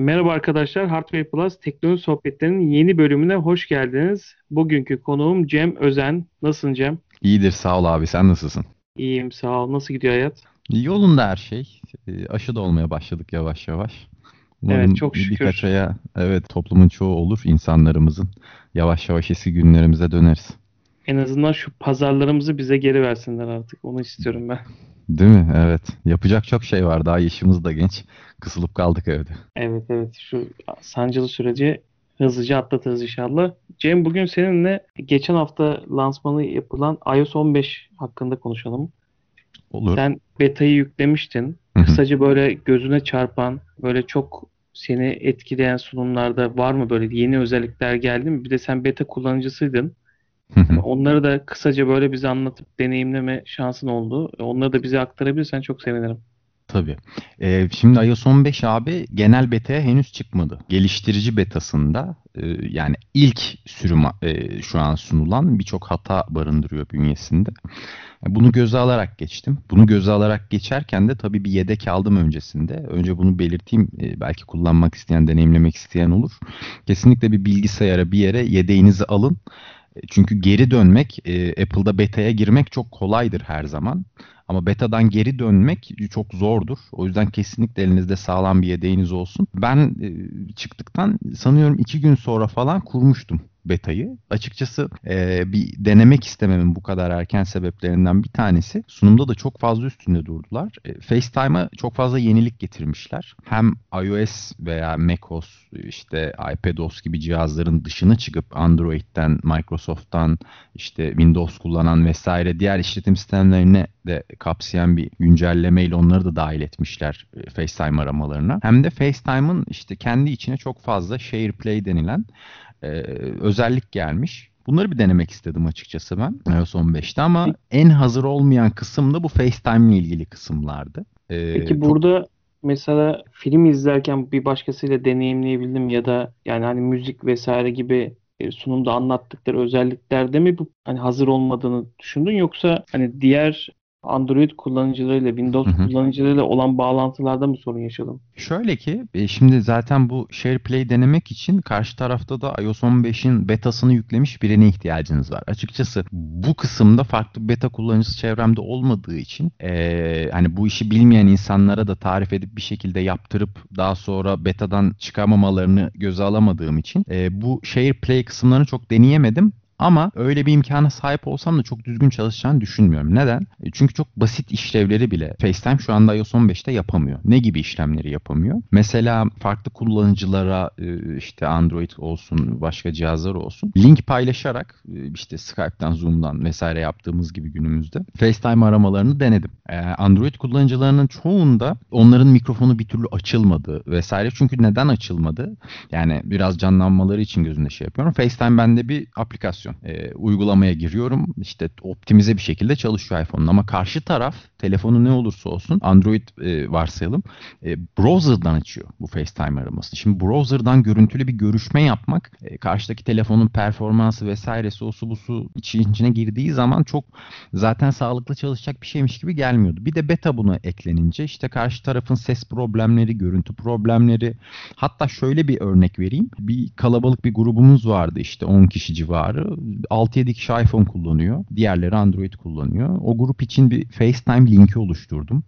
Merhaba arkadaşlar, Hardware Plus teknoloji sohbetlerinin yeni bölümüne hoş geldiniz. Bugünkü konuğum Cem Özen. Nasılsın Cem? İyidir sağ ol abi sen nasılsın? İyiyim sağ ol. Nasıl gidiyor hayat? Yolunda her şey. Ee, Aşı da olmaya başladık yavaş yavaş. Umarım Evet çok şükür. birkaç aya evet toplumun çoğu olur insanlarımızın. Yavaş yavaş eski günlerimize döneriz. En azından şu pazarlarımızı bize geri versinler artık. Onu istiyorum ben. Değil mi? Evet. Yapacak çok şey var. Daha yaşımız da genç. Kısılıp kaldık evde. Evet evet şu sancılı süreci hızlıca atlatırız inşallah. Cem bugün seninle geçen hafta lansmanı yapılan iOS 15 hakkında konuşalım. Olur. Sen beta'yı yüklemiştin. Kısaca böyle gözüne çarpan, böyle çok seni etkileyen sunumlarda var mı böyle yeni özellikler geldi mi? Bir de sen beta kullanıcısıydın. Onları da kısaca böyle bize anlatıp deneyimleme şansın oldu. Onları da bize aktarabilirsen çok sevinirim. Tabii. Ee, şimdi iOS 15 abi genel beta'ya henüz çıkmadı. Geliştirici betasında e, yani ilk sürüm e, şu an sunulan birçok hata barındırıyor bünyesinde. Bunu göze alarak geçtim. Bunu göze alarak geçerken de tabii bir yedek aldım öncesinde. Önce bunu belirteyim. E, belki kullanmak isteyen, deneyimlemek isteyen olur. Kesinlikle bir bilgisayara bir yere yedeğinizi alın. E, Çünkü geri dönmek, e, Apple'da beta'ya girmek çok kolaydır her zaman. Ama beta'dan geri dönmek çok zordur. O yüzden kesinlikle elinizde sağlam bir yedeğiniz olsun. Ben e, çıktıktan sanıyorum iki gün sonra falan kurmuştum beta'yı. Açıkçası e, bir denemek istememin bu kadar erken sebeplerinden bir tanesi sunumda da çok fazla üstünde durdular. E, FaceTime'a çok fazla yenilik getirmişler. Hem iOS veya macOS işte iPadOS gibi cihazların dışına çıkıp Android'den, Microsoft'tan işte Windows kullanan vesaire diğer işletim sistemlerine de kapsayan bir güncellemeyle onları da dahil etmişler e, FaceTime aramalarına. Hem de FaceTime'ın işte kendi içine çok fazla SharePlay denilen e, özellik gelmiş. Bunları bir denemek istedim açıkçası ben iOS 15'te ama en hazır olmayan kısım da bu FaceTime ile ilgili kısımlardı. E, Peki çok burada mesela film izlerken bir başkasıyla deneyimleyebildim ya da yani hani müzik vesaire gibi e, sunumda anlattıkları özelliklerde mi bu hani hazır olmadığını düşündün yoksa hani diğer Android kullanıcılarıyla Windows Hı hı. kullanıcılarıyla olan bağlantılarda mı sorun yaşadın? Şöyle ki e, şimdi zaten bu SharePlay denemek için karşı tarafta da iOS 15'in betasını yüklemiş birine ihtiyacınız var. Açıkçası bu kısımda farklı beta kullanıcısı çevremde olmadığı için e, hani bu işi bilmeyen insanlara da tarif edip bir şekilde yaptırıp daha sonra betadan çıkamamalarını göze alamadığım için e, bu SharePlay kısımlarını çok deneyemedim. Ama öyle bir imkana sahip olsam da çok düzgün çalışacağını düşünmüyorum. Neden? E, Çünkü çok basit işlevleri bile FaceTime şu anda iOS 15'te yapamıyor. Ne gibi işlemleri yapamıyor? Mesela farklı kullanıcılara e, işte Android olsun, başka cihazlar olsun link paylaşarak e, işte Skype'tan, Zoom'dan vesaire yaptığımız gibi günümüzde FaceTime aramalarını denedim. Android kullanıcılarının çoğunda onların mikrofonu bir türlü açılmadı vesaire. Çünkü neden açılmadı? Yani biraz canlanmaları için gözünde şey yapıyorum. FaceTime bende bir aplikasyon. Ee, uygulamaya giriyorum. İşte optimize bir şekilde çalışıyor iPhone'un. Ama karşı taraf telefonu ne olursa olsun Android e, varsayalım. E, browser'dan açıyor bu FaceTime aramasını. Şimdi browser'dan görüntülü bir görüşme yapmak e, karşıdaki telefonun performansı vesairesi o su bu su için- içine girdiği zaman çok zaten sağlıklı çalışacak bir şeymiş gibi gelmiyordu. Bir de beta buna eklenince işte karşı tarafın ses problemleri, görüntü problemleri hatta şöyle bir örnek vereyim. Bir kalabalık bir grubumuz vardı işte 10 kişi civarı. 6-7 kişi iPhone kullanıyor. Diğerleri Android kullanıyor. O grup için bir FaceTime linki oluşturdum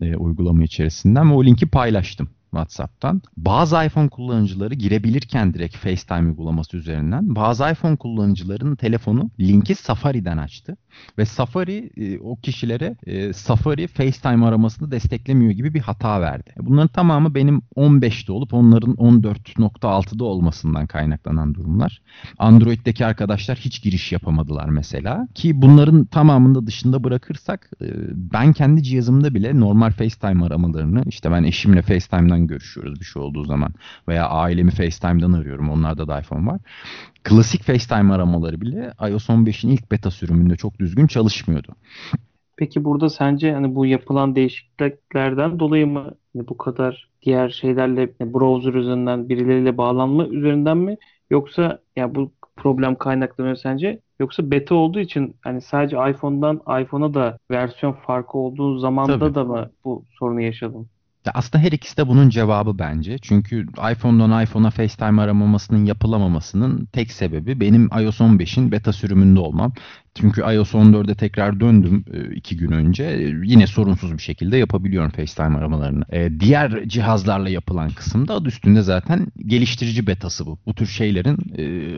e, uygulama içerisinden ve o linki paylaştım WhatsApp'tan. Bazı iPhone kullanıcıları girebilirken direkt FaceTime uygulaması üzerinden bazı iPhone kullanıcıların telefonu linki Safari'den açtı ve Safari e, o kişilere e, Safari FaceTime aramasını desteklemiyor gibi bir hata verdi. Bunların tamamı benim 15'te olup onların 14.6'da olmasından kaynaklanan durumlar. Android'deki arkadaşlar hiç giriş yapamadılar mesela. Ki bunların tamamını da dışında bırakırsak e, ben kendi cihazımda bile normal FaceTime aramalarını işte ben eşimle FaceTime'dan görüşüyoruz bir şey olduğu zaman veya ailemi FaceTime'dan arıyorum. Onlarda da iPhone var. Klasik FaceTime aramaları bile iOS 15'in ilk beta sürümünde çok düzgün çalışmıyordu. Peki burada sence hani bu yapılan değişikliklerden dolayı mı hani bu kadar diğer şeylerle hani browser üzerinden birileriyle bağlanma üzerinden mi yoksa ya bu problem kaynaklanıyor sence yoksa beta olduğu için hani sadece iPhone'dan iPhone'a da versiyon farkı olduğu zamanda Tabii. da mı bu sorunu yaşadın? Aslında her ikisi de bunun cevabı bence. Çünkü iPhone'dan iPhone'a FaceTime aramamasının yapılamamasının tek sebebi benim iOS 15'in beta sürümünde olmam. Çünkü iOS 14'e tekrar döndüm e, iki gün önce. E, yine sorunsuz bir şekilde yapabiliyorum FaceTime aramalarını. E, diğer cihazlarla yapılan kısımda adı üstünde zaten geliştirici betası bu. Bu tür şeylerin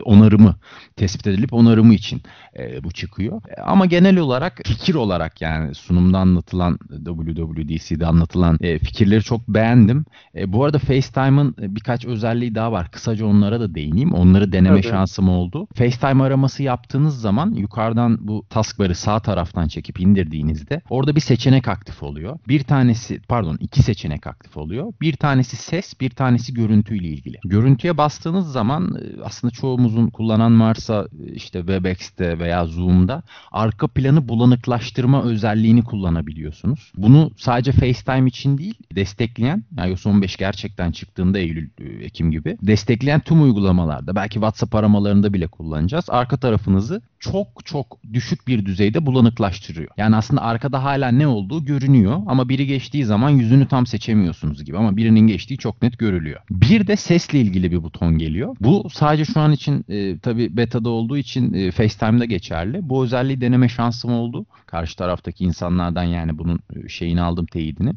onarımı tespit edilip onarımı için bu çıkıyor. Ama genel olarak fikir olarak yani sunumda anlatılan WWDC'de anlatılan fikirleri çok beğendim. Bu arada FaceTime'ın birkaç özelliği daha var. Kısaca onlara da değineyim. Onları deneme Tabii. şansım oldu. FaceTime araması yaptığınız zaman yukarıdan yukarıdan bu taskbar'ı sağ taraftan çekip indirdiğinizde orada bir seçenek aktif oluyor. Bir tanesi pardon iki seçenek aktif oluyor. Bir tanesi ses bir tanesi görüntü ile ilgili. Görüntüye bastığınız zaman e, aslında çoğumuzun kullanan varsa e, işte Webex'te veya Zoom'da arka planı bulanıklaştırma özelliğini kullanabiliyorsunuz. Bunu sadece FaceTime için değil destekleyen iOS 15 gerçekten çıktığında Eylül e, Ekim gibi destekleyen tüm uygulamalarda belki WhatsApp aramalarında bile kullanacağız. Arka tarafınızı çok çok düşük bir düzeyde bulanıklaştırıyor. Yani aslında arkada hala ne olduğu görünüyor ama biri geçtiği zaman yüzünü tam seçemiyorsunuz gibi ama birinin geçtiği çok net görülüyor. Bir de sesle ilgili bir buton geliyor. Bu sadece şu an için e, tabi beta'da olduğu için e, FaceTime'da geçerli. Bu özelliği deneme şansım oldu. Karşı taraftaki insanlardan yani bunun e, şeyini aldım teyidini.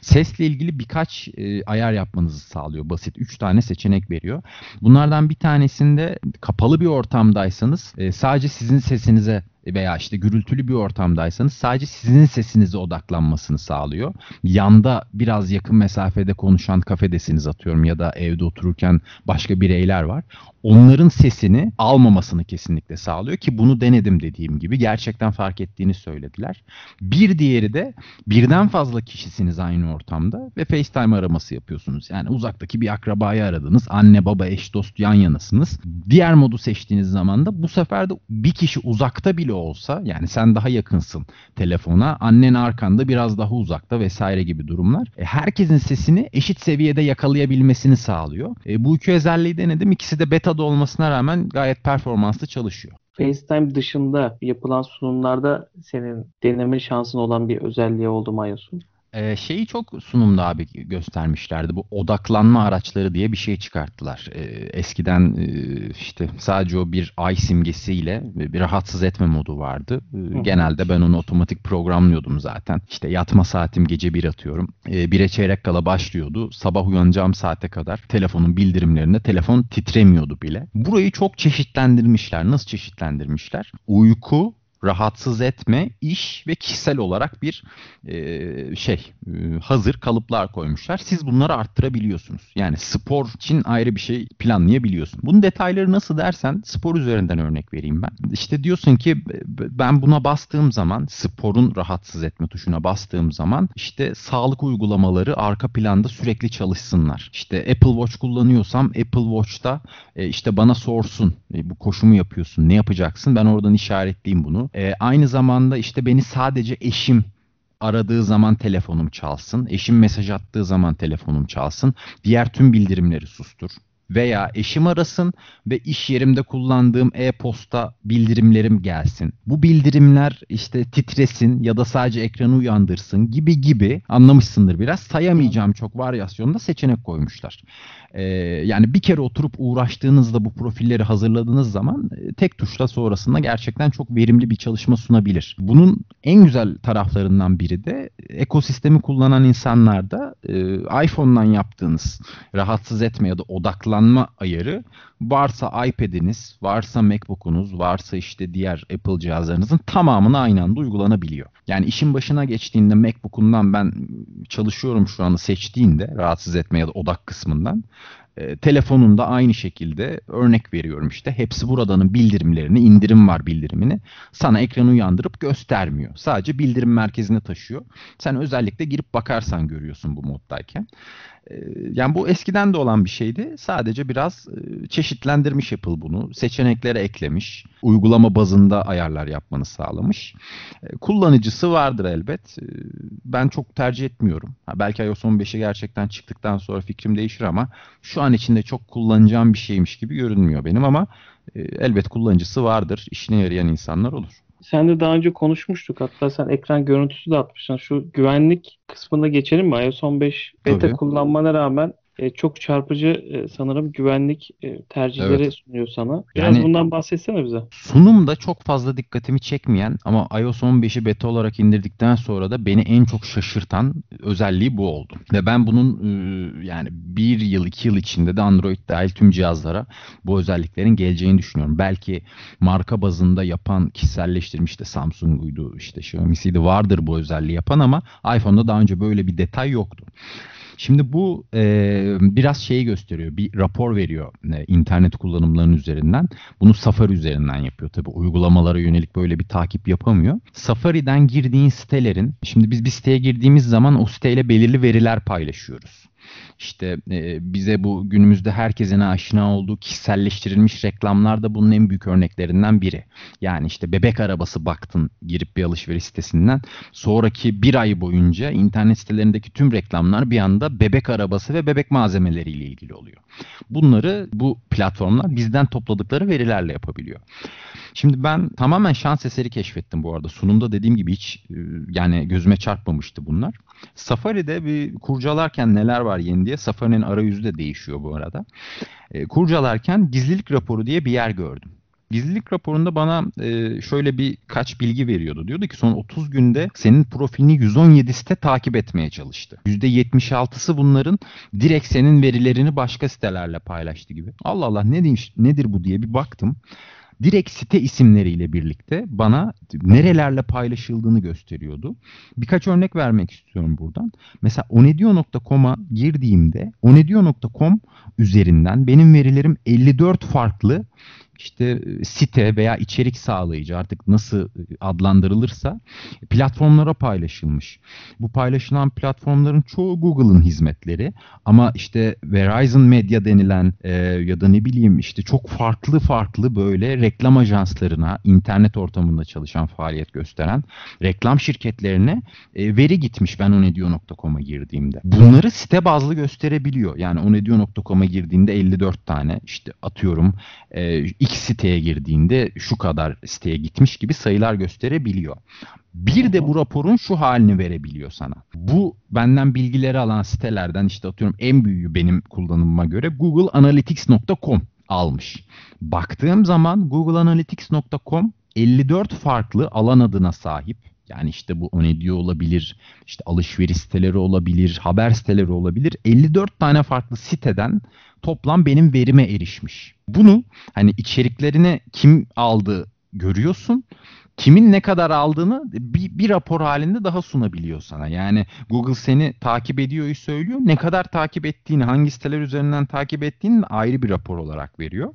Sesle ilgili birkaç e, ayar yapmanızı sağlıyor. Basit 3 tane seçenek veriyor. Bunlardan bir tanesinde kapalı bir ortamdaysanız e, sadece sizin sesinize veya işte gürültülü bir ortamdaysanız sadece sizin sesinize odaklanmasını sağlıyor. Yanda biraz yakın mesafede konuşan kafedesiniz atıyorum ya da evde otururken başka bireyler var. Onların sesini almamasını kesinlikle sağlıyor ki bunu denedim dediğim gibi gerçekten fark ettiğini söylediler. Bir diğeri de birden fazla kişisiniz aynı ortamda ve FaceTime araması yapıyorsunuz. Yani uzaktaki bir akrabayı aradınız. Anne, baba, eş, dost yan yanasınız. Diğer modu seçtiğiniz zaman da bu sefer de bir kişi uzakta bile olsa yani sen daha yakınsın telefona, annen arkanda biraz daha uzakta vesaire gibi durumlar. E, herkesin sesini eşit seviyede yakalayabilmesini sağlıyor. E, bu iki özelliği denedim. İkisi de beta'da olmasına rağmen gayet performanslı çalışıyor. FaceTime dışında yapılan sunumlarda senin deneme şansın olan bir özelliği oldu mu iOS'un? Ee, şeyi çok sunumda abi göstermişlerdi. Bu odaklanma araçları diye bir şey çıkarttılar. Ee, eskiden e, işte sadece o bir ay simgesiyle bir rahatsız etme modu vardı. Ee, genelde ben onu otomatik programlıyordum zaten. İşte yatma saatim gece bir atıyorum. Ee, bire çeyrek kala başlıyordu. Sabah uyanacağım saate kadar telefonun bildirimlerinde telefon titremiyordu bile. Burayı çok çeşitlendirmişler. Nasıl çeşitlendirmişler? Uyku, rahatsız etme, iş ve kişisel olarak bir e, şey e, hazır kalıplar koymuşlar. Siz bunları arttırabiliyorsunuz. Yani spor için ayrı bir şey planlayabiliyorsun. Bunun detayları nasıl dersen spor üzerinden örnek vereyim ben. İşte diyorsun ki ben buna bastığım zaman sporun rahatsız etme tuşuna bastığım zaman işte sağlık uygulamaları arka planda sürekli çalışsınlar. İşte Apple Watch kullanıyorsam Apple Watch'ta e, işte bana sorsun e, bu koşumu yapıyorsun ne yapacaksın ben oradan işaretleyeyim bunu e, aynı zamanda işte beni sadece eşim aradığı zaman telefonum çalsın. Eşim mesaj attığı zaman telefonum çalsın. Diğer tüm bildirimleri sustur veya eşim arasın ve iş yerimde kullandığım e-posta bildirimlerim gelsin. Bu bildirimler işte titresin ya da sadece ekranı uyandırsın gibi gibi anlamışsındır biraz. Sayamayacağım çok varyasyonda seçenek koymuşlar. Ee, yani bir kere oturup uğraştığınızda bu profilleri hazırladığınız zaman e, tek tuşla sonrasında gerçekten çok verimli bir çalışma sunabilir. Bunun en güzel taraflarından biri de ekosistemi kullanan insanlarda e, iPhone'dan yaptığınız rahatsız etme ya da odaklanma ayarı varsa iPad'iniz, varsa MacBook'unuz, varsa işte diğer Apple cihazlarınızın tamamına aynı anda uygulanabiliyor. Yani işin başına geçtiğinde MacBook'undan ben çalışıyorum şu anda seçtiğinde rahatsız etme ya da odak kısmından e, telefonunda aynı şekilde örnek veriyorum işte hepsi buradanın bildirimlerini indirim var bildirimini sana ekranı uyandırıp göstermiyor. Sadece bildirim merkezine taşıyor. Sen özellikle girip bakarsan görüyorsun bu moddayken. Ee, yani bu eskiden de olan bir şeydi. Sadece biraz e, çeşitlendirmiş Apple bunu. Seçeneklere eklemiş. Uygulama bazında ayarlar yapmanı sağlamış. Ee, kullanıcısı vardır elbet. Ee, ben çok tercih etmiyorum. belki iOS 15'e gerçekten çıktıktan sonra fikrim değişir ama şu an içinde çok kullanacağım bir şeymiş gibi görünmüyor benim ama e, elbet kullanıcısı vardır. İşine yarayan insanlar olur. Sen de daha önce konuşmuştuk. Hatta sen ekran görüntüsü de atmışsın. Şu güvenlik kısmına geçelim mi? iOS 15 beta Tabii. kullanmana rağmen e, çok çarpıcı e, sanırım güvenlik e, tercihleri Evet. sunuyor sana. Biraz Yani- bundan bahsetsene bize. Sunumda çok fazla dikkatimi çekmeyen ama iOS 15'i beta olarak indirdikten sonra da beni en çok şaşırtan özelliği bu oldu. Ve ben bunun e, yani bir yıl iki yıl içinde de Android dahil tüm cihazlara bu özelliklerin geleceğini düşünüyorum. Belki marka bazında yapan kişiselleştirmiş de Samsung'uydu işte Xiaomi'siydi vardır bu özelliği yapan ama iPhone'da daha önce böyle bir detay yoktu. Şimdi bu e, biraz şeyi gösteriyor. Bir rapor veriyor e, internet kullanımlarının üzerinden. Bunu Safari üzerinden yapıyor. Tabii uygulamalara yönelik böyle bir takip yapamıyor. Safari'den girdiğin sitelerin, şimdi biz bir siteye girdiğimiz zaman o siteyle belirli veriler paylaşıyoruz. İşte e, bize bu günümüzde herkesin aşina olduğu kişiselleştirilmiş reklamlar da bunun en büyük örneklerinden biri. Yani işte bebek arabası baktın girip bir alışveriş sitesinden. Sonraki bir ay boyunca internet sitelerindeki tüm reklamlar bir anda bebek arabası ve bebek malzemeleriyle ilgili oluyor. Bunları bu platformlar bizden topladıkları verilerle yapabiliyor. Şimdi ben tamamen şans eseri keşfettim bu arada. Sunumda dediğim gibi hiç e, yani gözüme çarpmamıştı bunlar. Safari'de bir kurcalarken neler var yeni diye Safari'nin arayüzü de değişiyor bu arada. E, kurcalarken gizlilik raporu diye bir yer gördüm. Gizlilik raporunda bana e, şöyle bir kaç bilgi veriyordu. Diyordu ki son 30 günde senin profilini 117 site takip etmeye çalıştı. %76'sı bunların direkt senin verilerini başka sitelerle paylaştı gibi. Allah Allah ne demiş, nedir bu diye bir baktım. Direkt site isimleriyle birlikte bana nerelerle paylaşıldığını gösteriyordu. Birkaç örnek vermek istiyorum buradan. Mesela onedio.com'a girdiğimde onedio.com üzerinden benim verilerim 54 farklı işte e, site veya içerik sağlayıcı artık nasıl adlandırılırsa platformlara paylaşılmış. Bu paylaşılan platformların çoğu Google'ın hizmetleri ama işte Verizon Media denilen e, ya da ne bileyim işte çok farklı farklı böyle reklam ajanslarına internet ortamında çalışan faaliyet gösteren reklam şirketlerine e, veri gitmiş ben onedio.com'a girdiğimde. Bunları site bazlı gösterebiliyor. Yani onedio.com'a girdiğinde 54 tane işte atıyorum e, X siteye girdiğinde şu kadar siteye gitmiş gibi sayılar gösterebiliyor. Bir de bu raporun şu halini verebiliyor sana. Bu benden bilgileri alan sitelerden işte atıyorum en büyüğü benim kullanımıma göre Google Analytics.com almış. Baktığım zaman Google Analytics.com 54 farklı alan adına sahip. Yani işte bu Onedio olabilir, işte alışveriş siteleri olabilir, haber siteleri olabilir. 54 tane farklı siteden toplam benim verime erişmiş. Bunu hani içeriklerine kim aldı görüyorsun. Kimin ne kadar aldığını bir, bir rapor halinde daha sunabiliyor sana. Yani Google seni takip ediyor söylüyor. Ne kadar takip ettiğini, hangi siteler üzerinden takip ettiğini ayrı bir rapor olarak veriyor.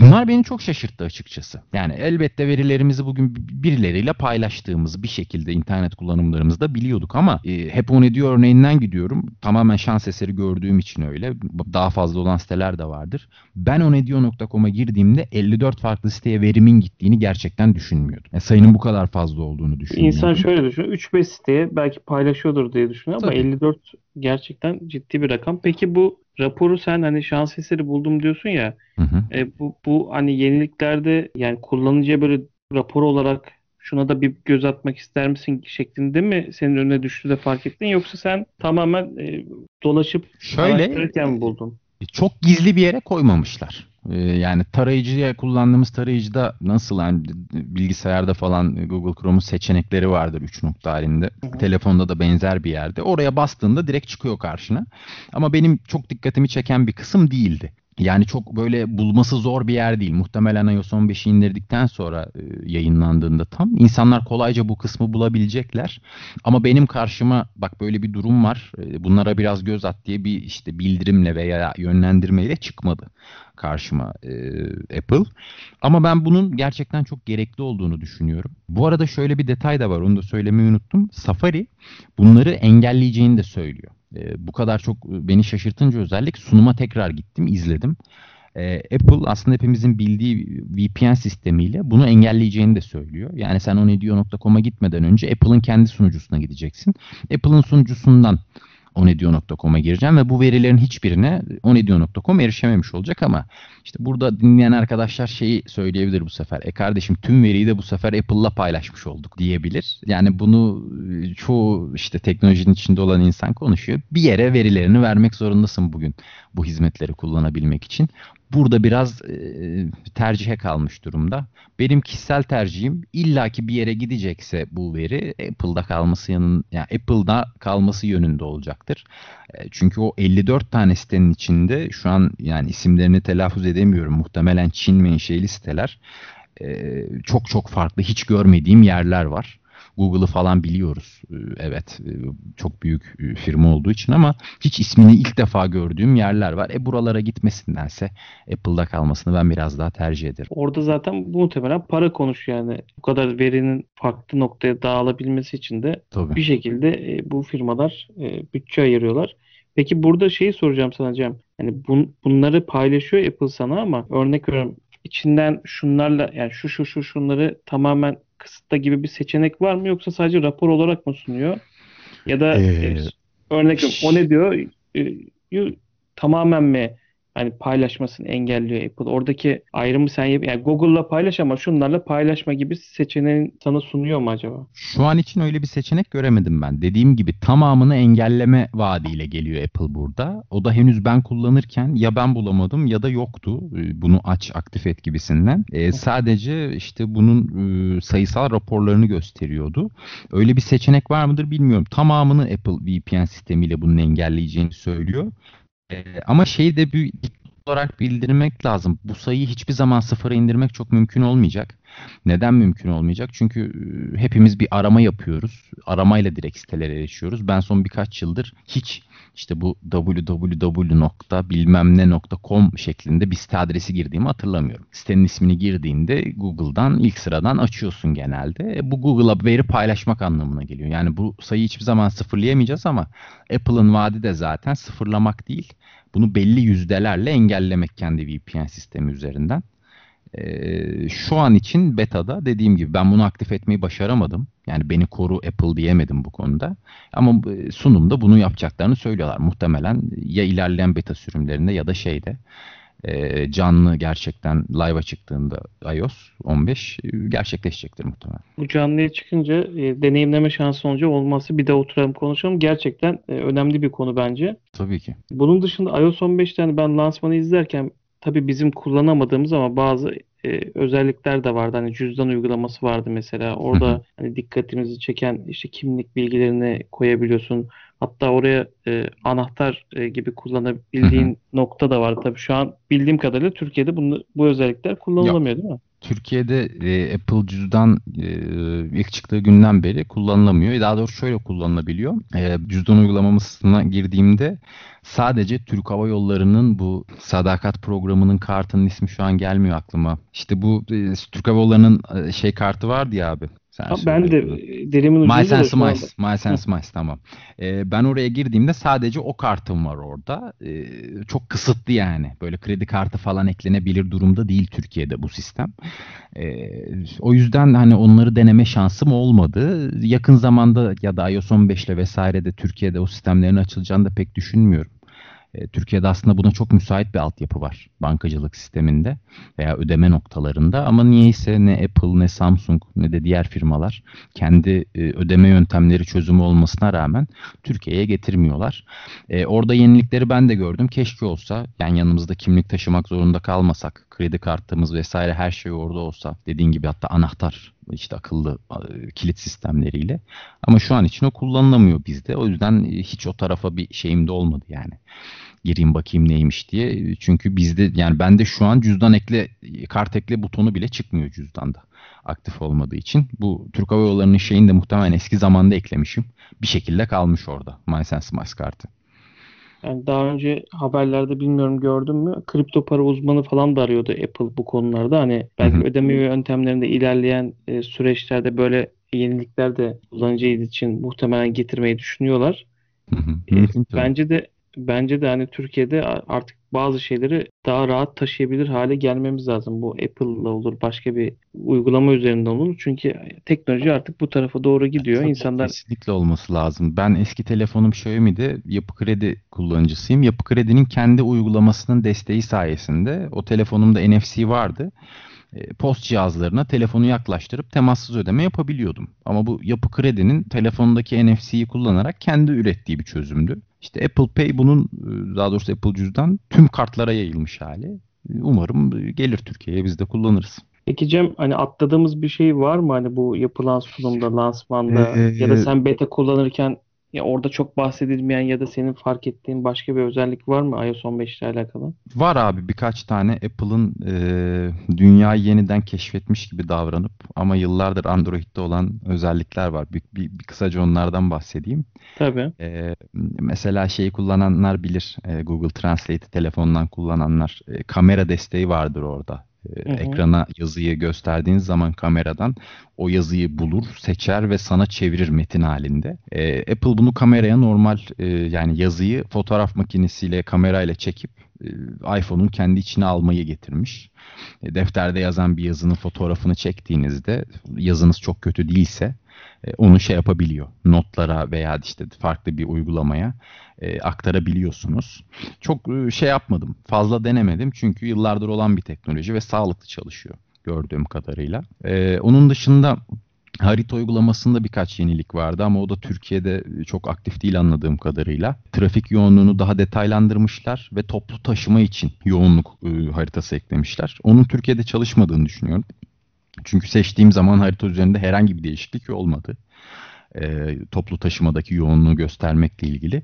Bunlar beni çok şaşırttı açıkçası. Yani elbette verilerimizi bugün birileriyle paylaştığımızı bir şekilde internet kullanımlarımızda biliyorduk ama e, hep o ne diyor örneğinden gidiyorum. Tamamen şans eseri gördüğüm için öyle. Daha fazla olan siteler de vardır. Ben o ne diyor.com'a girdiğimde 54 farklı siteye verimin gittiğini gerçekten düşünmüyordum. Yani sayının bu kadar fazla olduğunu düşünüyordum. İnsan şöyle düşünüyor. 3-5 siteye belki paylaşıyordur diye düşünüyor ama Tabii. 54 gerçekten ciddi bir rakam. Peki bu raporu sen hani şans eseri buldum diyorsun ya. Hı hı. E, bu, bu hani yeniliklerde yani kullanıcıya böyle rapor olarak şuna da bir göz atmak ister misin şeklinde mi senin önüne düştü de fark ettin yoksa sen tamamen e, dolaşıp Şöyle mi buldun? çok gizli bir yere koymamışlar. Ee, Yani tarayıcıya kullandığımız tarayıcıda nasıl yani bilgisayarda falan Google Chrome'un seçenekleri vardır 3 nokta halinde. hı. Telefonda da benzer bir yerde. Oraya bastığında direkt çıkıyor karşına. Ama benim çok dikkatimi çeken bir kısım değildi. Yani çok böyle bulması zor bir yer değil. Muhtemelen iOS 15'i indirdikten sonra e, yayınlandığında tam insanlar kolayca bu kısmı bulabilecekler. Ama benim karşıma bak böyle bir durum var. e, Bunlara biraz göz at diye bir işte bildirimle veya yönlendirmeyle çıkmadı karşıma e, Apple. Ama ben bunun gerçekten çok gerekli olduğunu düşünüyorum. Bu arada şöyle bir detay da var. Onu da söylemeyi unuttum. Safari bunları engelleyeceğini de söylüyor. E, bu kadar çok beni şaşırtınca özellik sunuma tekrar gittim, izledim. E, Apple aslında hepimizin bildiği VPN sistemiyle bunu engelleyeceğini de söylüyor. Yani sen o ne diyor.com'a gitmeden önce Apple'ın kendi sunucusuna gideceksin. Apple'ın sunucusundan onedio.com'a gireceğim ve bu verilerin hiçbirine onedio.com erişememiş olacak ama işte burada dinleyen arkadaşlar şeyi söyleyebilir bu sefer. E kardeşim tüm veriyi de bu sefer Apple'la paylaşmış olduk diyebilir. Yani bunu e, çoğu işte teknolojinin içinde olan insan konuşuyor. Bir yere verilerini vermek zorundasın bugün bu hizmetleri kullanabilmek için burada biraz e, tercihe kalmış durumda. Benim kişisel tercihim illaki bir yere gidecekse bu veri Apple'da kalması yanın yani Apple'da kalması yönünde olacaktır. E, çünkü o 54 tane sitenin içinde şu an yani isimlerini telaffuz edemiyorum. Muhtemelen Çin menşeli siteler. E, çok çok farklı hiç görmediğim yerler var. Google'ı falan biliyoruz. Ee, evet e, çok büyük e, firma olduğu için ama hiç ismini ilk defa gördüğüm yerler var. E buralara gitmesindense Apple'da kalmasını ben biraz daha tercih ederim. Orada zaten bu muhtemelen para konuş yani. Bu kadar verinin farklı noktaya dağılabilmesi için de Tabii. bir şekilde e, bu firmalar bütçe ayırıyorlar. Peki burada şeyi soracağım sana Cem. Yani bun, bunları paylaşıyor Apple sana ama örnek veriyorum içinden şunlarla yani şu şu şu şunları tamamen kısıtla gibi bir seçenek var mı yoksa sadece rapor olarak mı sunuyor? Ya da ee, örnek o ne diyor? E, tamamen mi hani paylaşmasını engelliyor Apple. Oradaki ayrımı sen yap yani Google'la paylaş ama şunlarla paylaşma gibi seçeneğin sana sunuyor mu acaba? Şu an için öyle bir seçenek göremedim ben. Dediğim gibi tamamını engelleme vaadiyle geliyor Apple burada. O da henüz ben kullanırken ya ben bulamadım ya da yoktu. Ee, bunu aç aktif et gibisinden. Ee, sadece işte bunun e, sayısal raporlarını gösteriyordu. Öyle bir seçenek var mıdır bilmiyorum. Tamamını Apple VPN sistemiyle bunun engelleyeceğini söylüyor. Ee, ama şeyi de bir olarak bildirmek lazım. Bu sayıyı hiçbir zaman sıfıra indirmek çok mümkün olmayacak. Neden mümkün olmayacak? Çünkü e, hepimiz bir arama yapıyoruz. Aramayla direkt sitelere erişiyoruz. Ben son birkaç yıldır hiç işte bu www.bilmemne.com şeklinde bir site adresi girdiğimi hatırlamıyorum. Sitenin ismini girdiğinde Google'dan ilk sıradan açıyorsun genelde. E, bu Google'a veri paylaşmak anlamına geliyor. Yani bu sayıyı hiçbir zaman sıfırlayamayacağız ama Apple'ın vaadi de zaten sıfırlamak değil. Bunu belli yüzdelerle engellemek kendi VPN sistemi üzerinden. Ee, şu an için beta'da dediğim gibi ben bunu aktif etmeyi başaramadım. Yani beni koru Apple diyemedim bu konuda. Ama sunumda bunu yapacaklarını söylüyorlar. Muhtemelen ya ilerleyen beta sürümlerinde ya da şeyde e, canlı gerçekten live'a çıktığında iOS 15 e, gerçekleşecektir muhtemelen. Bu canlıya çıkınca e, deneyimleme şansı olunca olması bir de oturalım konuşalım. Gerçekten e, önemli bir konu bence. Tabii ki. Bunun dışında iOS 15'ten ben lansmanı izlerken tabii bizim kullanamadığımız ama bazı e, özellikler de vardı. Hani cüzdan uygulaması vardı mesela. Orada hani dikkatimizi çeken işte kimlik bilgilerini koyabiliyorsun. Hatta oraya e, anahtar e, gibi kullanabildiğin nokta da var. Tabii şu an bildiğim kadarıyla Türkiye'de bunu, bu özellikler kullanılamıyor değil mi? Türkiye'de e, Apple cüzdan e, ilk çıktığı günden beri kullanılamıyor. Daha doğrusu şöyle kullanılabiliyor. E, cüzdan uygulamasına girdiğimde sadece Türk Hava Yolları'nın bu sadakat programının kartının ismi şu an gelmiyor aklıma. İşte bu e, Türk Hava Yolları'nın e, şey kartı vardı ya abi. Sen ha, ben de dilimin ucunda My Sense Mice. My Sense Mice tamam. Ee, ben oraya girdiğimde sadece o kartım var orada. Ee, çok kısıtlı yani. Böyle kredi kartı falan eklenebilir durumda değil Türkiye'de bu sistem. Ee, o yüzden hani onları deneme şansım olmadı. Yakın zamanda ya da iOS 15 ile vesaire de Türkiye'de o sistemlerin açılacağını da pek düşünmüyorum. E, Türkiye'de aslında buna çok müsait bir altyapı var bankacılık sisteminde veya ödeme noktalarında ama niyeyse ne Apple ne Samsung ne de diğer firmalar kendi e, ödeme yöntemleri çözümü olmasına rağmen Türkiye'ye getirmiyorlar. E, orada yenilikleri ben de gördüm. Keşke olsa yani yanımızda kimlik taşımak zorunda kalmasak kredi kartımız vesaire her şey orada olsa dediğin gibi hatta anahtar işte akıllı kilit sistemleriyle. Ama şu an için o kullanılamıyor bizde. O yüzden hiç o tarafa bir şeyim de olmadı yani gireyim bakayım neymiş diye. Çünkü bizde yani bende şu an cüzdan ekle kart ekle butonu bile çıkmıyor cüzdanda aktif olmadığı için. Bu Türk Hava Yolları'nın şeyini de muhtemelen eski zamanda eklemişim. Bir şekilde kalmış orada MySense Miles kartı. Yani daha önce haberlerde bilmiyorum gördün mü? Kripto para uzmanı falan da arıyordu Apple bu konularda. Hani belki Hı-hı. ödeme yöntemlerinde ilerleyen e, süreçlerde böyle yenilikler de kullanıcı için muhtemelen getirmeyi düşünüyorlar. Hı hı. E, bence de bence de hani Türkiye'de artık bazı şeyleri daha rahat taşıyabilir hale gelmemiz lazım. Bu Apple'la olur, başka bir uygulama üzerinden olur. Çünkü teknoloji artık bu tarafa doğru gidiyor. Tabii İnsanlar kesinlikle olması lazım. Ben eski telefonum Xiaomi'de Yapı Kredi kullanıcısıyım. Yapı Kredi'nin kendi uygulamasının desteği sayesinde o telefonumda NFC vardı. E, post cihazlarına telefonu yaklaştırıp temassız ödeme yapabiliyordum. Ama bu Yapı Kredi'nin telefondaki NFC'yi kullanarak kendi ürettiği bir çözümdü. İşte Apple Pay bunun e, daha doğrusu Apple cüzdan tüm kartlara yayılmış hali. Umarım gelir Türkiye'ye biz de kullanırız. Peki Cem hani atladığımız bir şey var mı hani bu yapılan sunumda, lansmanda Ee, ya da sen beta kullanırken ya orada çok bahsedilmeyen ya da senin fark ettiğin başka bir özellik var mı iOS 15 ile alakalı? Var abi birkaç tane Apple'ın e, dünyayı yeniden keşfetmiş gibi davranıp ama yıllardır Android'de olan özellikler var. Bir, bir, bir kısaca onlardan bahsedeyim. Tabii. E, mesela şeyi kullananlar bilir. E, Google Translate'i telefondan kullananlar. E, kamera desteği vardır orada. Hı hı. Ekrana yazıyı gösterdiğiniz zaman kameradan o yazıyı bulur, seçer ve sana çevirir metin halinde. E, Apple bunu kameraya normal e, yani yazıyı fotoğraf makinesiyle kamerayla çekip e, iPhone'un kendi içine almayı getirmiş. E, defterde yazan bir yazının fotoğrafını çektiğinizde yazınız çok kötü değilse onu şey yapabiliyor. Notlara veya işte farklı bir uygulamaya e, aktarabiliyorsunuz. Çok e, şey yapmadım. Fazla denemedim çünkü yıllardır olan bir teknoloji ve sağlıklı çalışıyor gördüğüm kadarıyla. E, onun dışında Harita uygulamasında birkaç yenilik vardı ama o da Türkiye'de çok aktif değil anladığım kadarıyla. Trafik yoğunluğunu daha detaylandırmışlar ve toplu taşıma için yoğunluk e, haritası eklemişler. Onun Türkiye'de çalışmadığını düşünüyorum. Çünkü seçtiğim zaman harita üzerinde herhangi bir değişiklik olmadı. E, toplu taşımadaki yoğunluğu göstermekle ilgili.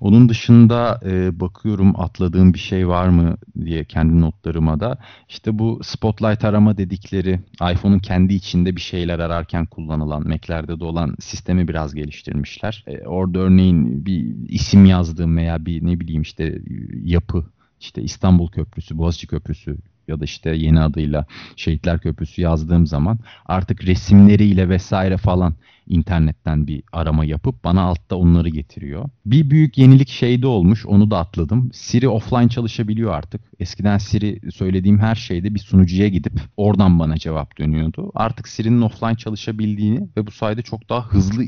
Onun dışında e, bakıyorum atladığım bir şey var mı diye kendi notlarıma da. İşte bu Spotlight arama dedikleri iPhone'un kendi içinde bir şeyler ararken kullanılan Mac'lerde de olan sistemi biraz geliştirmişler. E, orada örneğin bir isim yazdığım veya bir ne bileyim işte yapı işte İstanbul Köprüsü, Boğaziçi Köprüsü ya da işte yeni adıyla Şehitler Köprüsü yazdığım zaman artık resimleriyle vesaire falan internetten bir arama yapıp bana altta onları getiriyor. Bir büyük yenilik şeyde olmuş onu da atladım. Siri offline çalışabiliyor artık. Eskiden Siri söylediğim her şeyde bir sunucuya gidip oradan bana cevap dönüyordu. Artık Siri'nin offline çalışabildiğini ve bu sayede çok daha hızlı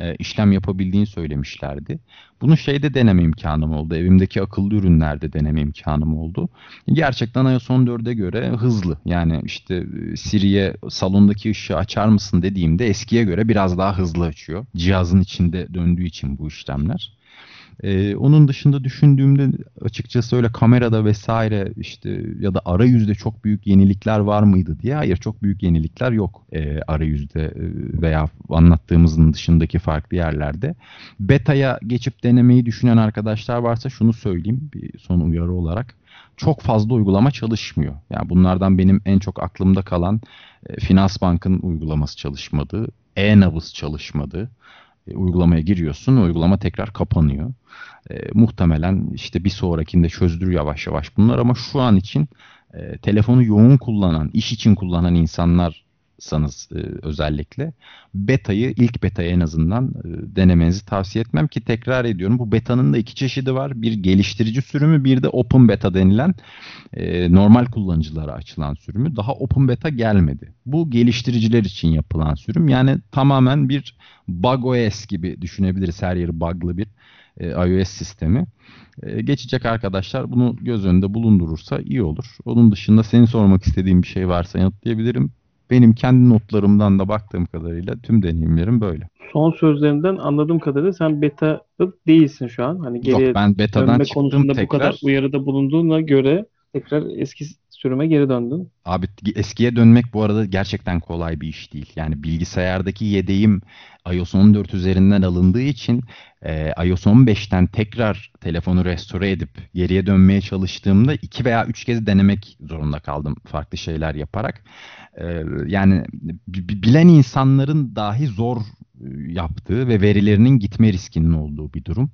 e, işlem yapabildiğini söylemişlerdi. Bunu şeyde deneme imkanım oldu. Evimdeki akıllı ürünlerde deneme imkanım oldu. Gerçekten iOS 14'e göre hızlı. Yani işte e, Siri'ye salondaki ışığı açar mısın dediğimde eskiye göre biraz daha hızlı açıyor. Cihazın içinde döndüğü için bu işlemler. Ee, onun dışında düşündüğümde açıkçası öyle kamerada vesaire işte ya da arayüzde çok büyük yenilikler var mıydı diye hayır çok büyük yenilikler yok e, arayüzde e, veya anlattığımızın dışındaki farklı yerlerde. Beta'ya geçip denemeyi düşünen arkadaşlar varsa şunu söyleyeyim bir son uyarı olarak. Çok fazla uygulama çalışmıyor. Yani bunlardan benim en çok aklımda kalan e, Finansbank'ın uygulaması çalışmadı. E-Nabız çalışmadı e, uygulamaya giriyorsun, uygulama tekrar kapanıyor. E, muhtemelen işte bir sonrakinde çözdür yavaş yavaş bunlar ama şu an için e, telefonu yoğun kullanan, iş için kullanan insanlar sanız e, özellikle beta'yı ilk beta'yı en azından e, denemenizi tavsiye etmem ki tekrar ediyorum bu beta'nın da iki çeşidi var. Bir geliştirici sürümü bir de open beta denilen e, normal kullanıcılara açılan sürümü. Daha open beta gelmedi. Bu geliştiriciler için yapılan sürüm yani tamamen bir bug OS gibi düşünebiliriz her yeri bug'lı bir iOS sistemi. Geçecek arkadaşlar bunu göz önünde bulundurursa iyi olur. Onun dışında senin sormak istediğin bir şey varsa yanıtlayabilirim. Benim kendi notlarımdan da baktığım kadarıyla tüm deneyimlerim böyle. Son sözlerinden anladığım kadarıyla sen beta değilsin şu an. Hani geriye Yok ben betadan çıktım konusunda tekrar. bu kadar uyarıda bulunduğuna göre tekrar eski sürüme geri döndün. Abi eskiye dönmek bu arada gerçekten kolay bir iş değil. Yani bilgisayardaki yedeğim iOS 14 üzerinden alındığı için e, iOS 15'ten tekrar telefonu restore edip geriye dönmeye çalıştığımda iki veya üç kez denemek zorunda kaldım farklı şeyler yaparak. E, yani bilen insanların dahi zor yaptığı ve verilerinin gitme riskinin olduğu bir durum.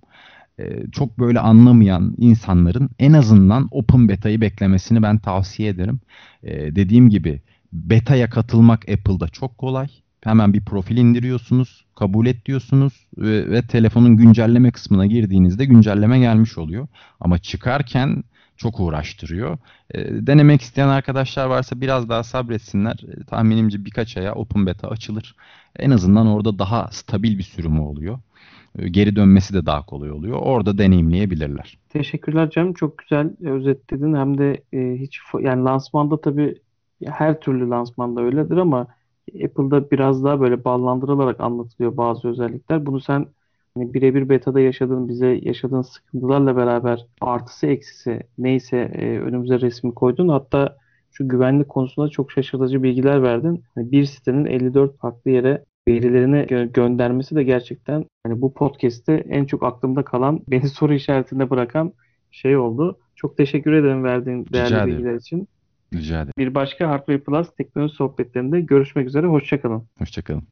E, çok böyle anlamayan insanların en azından open beta'yı beklemesini ben tavsiye ederim. E, dediğim gibi beta'ya katılmak Apple'da çok kolay. Hemen bir profil indiriyorsunuz, kabul et diyorsunuz ve, ve telefonun güncelleme kısmına girdiğinizde güncelleme gelmiş oluyor. Ama çıkarken çok uğraştırıyor. E, denemek isteyen arkadaşlar varsa biraz daha sabretsinler. E, tahminimce birkaç aya Open Beta açılır. En azından orada daha stabil bir sürümü oluyor. E, geri dönmesi de daha kolay oluyor. Orada deneyimleyebilirler. Teşekkürler canım. Çok güzel özetledin. Hem de e, hiç yani lansmanda tabii her türlü lansmanda öyledir ama Apple'da biraz daha böyle ballandırılarak anlatılıyor bazı özellikler. Bunu sen hani birebir betada yaşadığın, bize yaşadığın sıkıntılarla beraber artısı eksisi neyse e, önümüze resmi koydun. Hatta şu güvenlik konusunda çok şaşırtıcı bilgiler verdin. Hani bir sitenin 54 farklı yere verilerini gö- göndermesi de gerçekten hani bu podcast'te en çok aklımda kalan, beni soru işaretinde bırakan şey oldu. Çok teşekkür ederim verdiğin değerli Rica ederim. bilgiler için. Rica ederim. Bir başka Hardware Plus teknoloji sohbetlerinde görüşmek üzere. Hoşçakalın. Hoşçakalın.